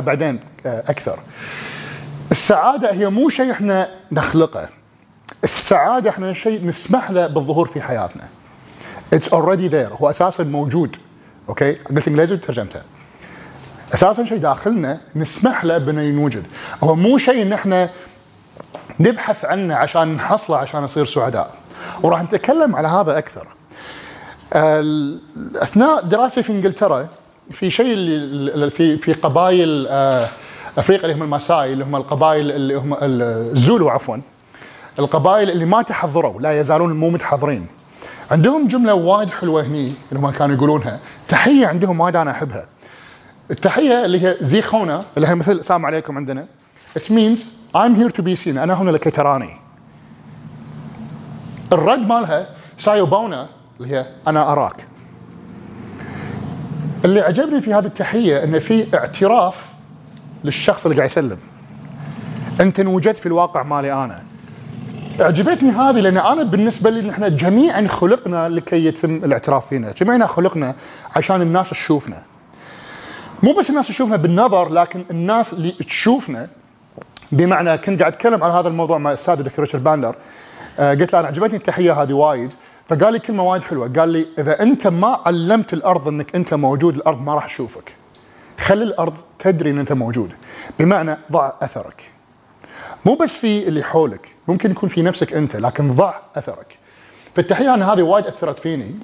بعدين أكثر. السعادة هي مو شيء إحنا نخلقه. السعادة إحنا شيء نسمح له بالظهور في حياتنا. it's already there هو أساسا موجود. okay؟ قلت إنجليزي وترجمته. أساسا شيء داخلنا نسمح له بأنه ينوجد. هو مو شيء إن إحنا نبحث عنه عشان نحصله عشان نصير سعداء. وراح نتكلم على هذا أكثر. أثناء دراستي في إنجلترا في شيء اللي في في قبائل آه، أفريقيا اللي هم الماساي اللي هم القبائل اللي هم الزولو عفوا القبائل اللي ما تحضروا لا يزالون مو متحضرين. عندهم جملة وايد حلوة هني اللي هم كانوا يقولونها. تحية عندهم وايد أنا أحبها. التحية اللي هي زي خونا اللي هي مثل السلام عليكم عندنا. It means I'm here to be seen. أنا هنا لكي تراني. الرد مالها سايوبونا اللي هي أنا أراك. اللي عجبني في هذه التحية انه في اعتراف للشخص اللي قاعد يسلم. أنت انوجدت في الواقع مالي أنا. أعجبتني هذه لأن أنا بالنسبة لي نحن جميعا خلقنا لكي يتم الاعتراف فينا، جميعنا خلقنا عشان الناس تشوفنا. مو بس الناس تشوفنا بالنظر لكن الناس اللي تشوفنا بمعنى كنت قاعد أتكلم عن هذا الموضوع مع الاستاذ دكتور ريتشارد باندلر. آه قلت له أنا عجبتني التحية هذه وايد. فقال لي كلمة وايد حلوة. قال لي إذا أنت ما علمت الأرض إنك أنت موجود الأرض ما راح تشوفك. خلي الأرض تدري إن أنت موجود. بمعنى ضع أثرك. مو بس في اللي حولك ممكن يكون في نفسك أنت لكن ضع أثرك. فالتحية أنا هذه وايد أثرت فيني.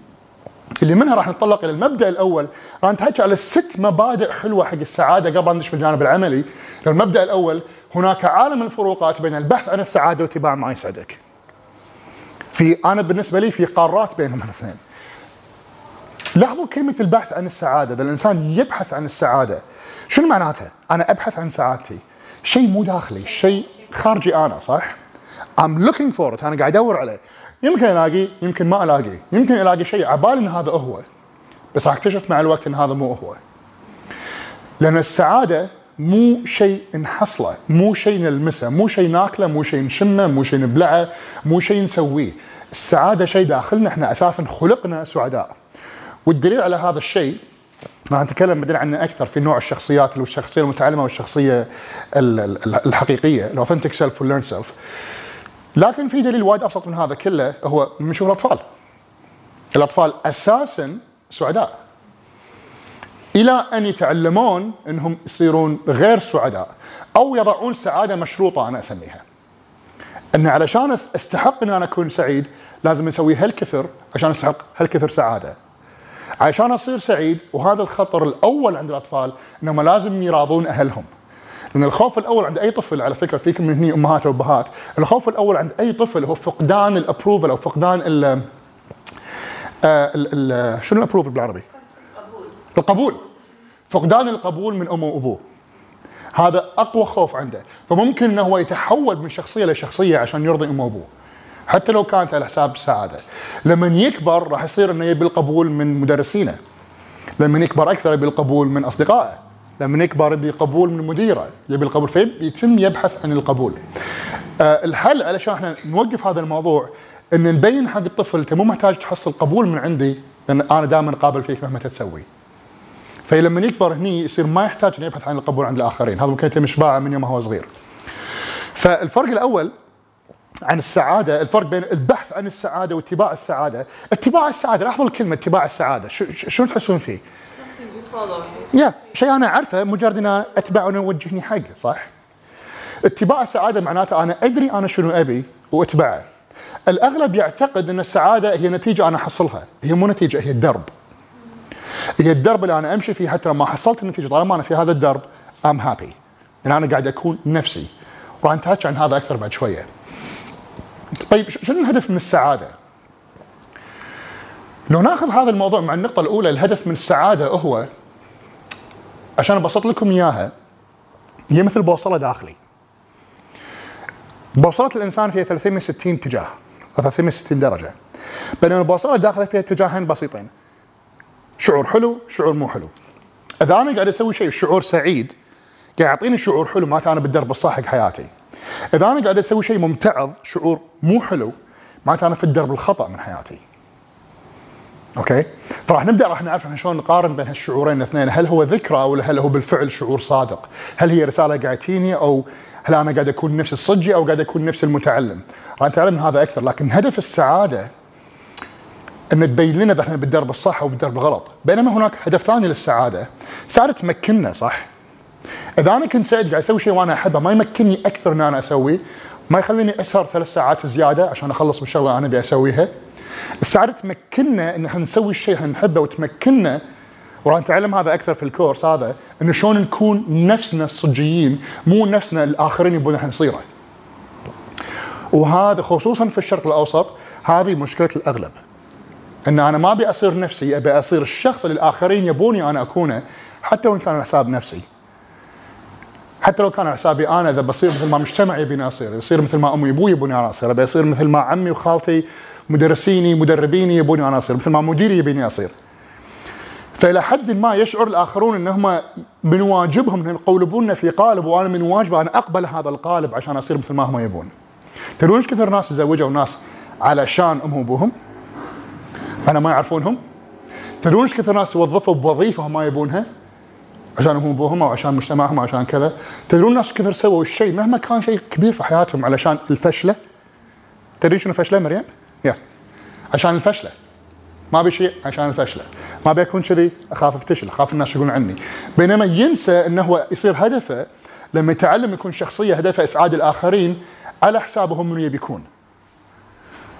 اللي منها راح ننطلق إلى المبدأ الأول. راح نحكي على ست مبادئ حلوة حق السعادة قبل ندش بالجانب العملي. لو المبدأ الأول هناك عالم الفروقات بين البحث عن السعادة واتباع ما يسعدك. في أنا بالنسبة لي في قارات بينهم الاثنين لاحظوا كلمة البحث عن السعادة، إذا الإنسان يبحث عن السعادة، شنو معناتها؟ أنا أبحث عن سعادتي، شيء مو داخلي، شيء خارجي أنا صح؟ I'm looking for it، أنا قاعد أدور عليه، يمكن ألاقي، يمكن ما ألاقي، يمكن ألاقي شيء عبالي إن هذا هو، بس أكتشف مع الوقت إن هذا مو هو. لأن السعادة مو شيء نحصله، مو شيء نلمسه، مو شيء ناكله، مو شيء نشمه، مو شيء نبلعه، مو شيء نسويه. السعادة شيء داخلنا إحنا أساسا خلقنا سعداء. والدليل على هذا الشيء راح نتكلم بعدين عنه أكثر في نوع الشخصيات اللي الشخصيه المتعلمة والشخصية ال- ال- الحقيقية ال authentic self وال learned self لكن في دليل وايد أبسط من هذا كله هو من شغل الأطفال. الأطفال أساسا سعداء. إلى أن يتعلمون إنهم يصيرون غير سعداء أو يضعون سعادة مشروطة أنا أسميها. ان علشان أستحق ان أنا أكون سعيد لازم أسوي هالكثر عشان أستحق هالكثر سعادة. عشان أصير سعيد وهذا الخطر الأول عند الأطفال إنهم لازم يراضون أهلهم. لأن الخوف الأول عند أي طفل على فكرة فيكم من هني أمهات وأبهات الخوف الأول عند أي طفل هو فقدان الابروفل أو فقدان ال آه، ال- ال- شنو الابروفل بالعربي؟ القبول. فقدان القبول من أمه وأبوه. هذا أقوى خوف عنده. فممكن إنه هو يتحول من شخصية لشخصية عشان يرضي أمه وأبوه. حتى لو كانت على حساب السعاده لما يكبر راح يصير إنه يبي القبول من مدرسينه. لما يكبر أكثر يبي القبول من أصدقائه. لما يكبر يبي القبول من مديره. يبي القبول فيتم يبحث عن القبول. آه الحل علشان إحنا نوقف هذا الموضوع إن نبين حق الطفل أنت مو محتاج تحصل قبول من عندي لأن أنا دائما قابل فيك مهما تسوي. فلما يكبر هني يصير ما يحتاج إنه يبحث عن القبول عند الآخرين. هذا ممكن يتم اشباعه من يوم هو صغير. فالفرق الأول عن السعادة الفرق بين البحث عن السعادة واتباع السعادة. اتباع السعادة لاحظوا الكلمة اتباع السعادة. شو, شو تحسون فيه؟ يا شيء أنا أعرفه مجرد أن أتبعه وأنه يوجهني حقه صح؟ اتباع السعادة معناته أنا أدري أنا شنو أبي وأتبعه. الأغلب يعتقد أن السعادة هي نتيجة أنا أحصلها هي مو نتيجة هي الدرب هي الدرب اللي أنا أمشي فيه حتى لو ما حصلت النتيجة طالما أنا في هذا الدرب I'm happy. لأن أنا قاعد أكون نفسي. وراح نتحكي عن هذا أكثر بعد شوية. طيب شنو الهدف من السعادة؟ لو ناخذ هذا الموضوع مع النقطة الأولى الهدف من السعادة هو عشان أبسط لكم إياها هي مثل بوصلة داخلي. بوصلة الإنسان فيها 360 اتجاه أو 360 درجة. بينما البوصلة الداخلية فيها اتجاهين بسيطين. شعور حلو شعور مو حلو. إذا أنا قاعد أسوي شيء شعور سعيد قاعد يعطيني شعور حلو معناته أنا بالدرب الصح حق حياتي. إذا أنا قاعد أسوي شيء ممتعض شعور مو حلو معناته أنا في الدرب الخطأ من حياتي. أوكي؟ فراح نبدأ راح نعرف إحنا شلون نقارن بين هالشعورين الاثنين. هل هو ذكرى ولا هل هو بالفعل شعور صادق؟ هل هي رسالة قاعد تجيني أو هل أنا قاعد أكون نفس الصجي أو قاعد أكون نفس المتعلم؟ راح نتعلم هذا أكثر لكن هدف السعادة أن تبين لنا إذا إحنا بالدرب الصح أو بالدرب الغلط. بينما هناك هدف ثاني للسعادة. سعادة تمكننا صح؟ إذا أنا كنت سعيد قاعد أسوي شيء وأنا أحبه ما يمكنني أكثر إن أنا أسويه. ما يخليني أسهر ثلاث ساعات زيادة عشان أخلص بالشغله اللي أنا أبي أسويها. السعادة تمكننا إن إحنا نسوي الشيء اللي نحبه وتمكننا وراح نتعلم هذا أكثر في الكورس هذا انه شلون نكون نفسنا الصجيين مو نفسنا الآخرين يبون إحنا نصيره. وهذا خصوصا في الشرق الأوسط هذه مشكلة الأغلب. إن أنا ما أبي أصير نفسي أبي أصير الشخص اللي الآخرين يبوني أنا أكونه حتى وإن كان حساب نفسي. حتى لو كان حسابي أنا إذا بصير مثل ما مجتمع يبيني أصير، بصير مثل ما أمي وأبوي يبوني أنا أصير، أبي أصير مثل ما عمي وخالتي مدرسيني مدربيني يبوني أنا أصير، مثل ما مديري يبيني أصير. فإلى حد ما يشعر الآخرون انهم من واجبهم إن يقولبوننا في قالب وأنا من واجبي أن أقبل هذا القالب عشان أصير مثل ما هم يبون. تدرون إيش كثر ناس تزوجوا ناس علشان امهم وأبوهم؟ أنا ما يعرفونهم؟ تدرون إيش كثر ناس توظفوا بوظيفة هم ما يبونها؟ عشان هم ابوهم أو عشان مجتمعهم أو عشان كذا. تدرون ناس كثر سووا الشيء مهما كان شيء كبير في حياتهم علشان الفشلة؟ تدري شنو فشله مريم؟ Yeah. عشان الفشلة. ما ابي شيء عشان الفشلة. ما ابي اكون كذي أخاف أفتشل أخاف الناس يقولون عني. بينما ينسى انه هو يصير هدفه لما يتعلم يكون شخصية هدفها إسعاد الآخرين على حسابه هم منو يبي يكون.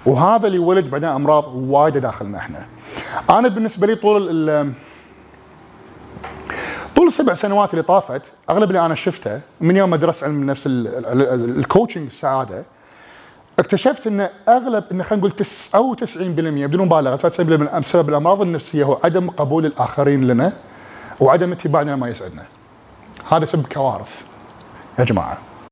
وهذا اللي ولد بعدين أمراض وايده داخلنا إحنا أنا بالنسبة لي طول ال طول السبع سنوات اللي طافت أغلب اللي أنا شفته من يوم ما درست علم النفس ال coaching السعادة اكتشفت إن أغلب إن خلينا نقول 99% بدون مبالغة 99% بسبب الأمراض النفسية هو عدم قبول الآخرين لنا وعدم اتباعنا ما يسعدنا. هذا سبب كوارث يا جماعة.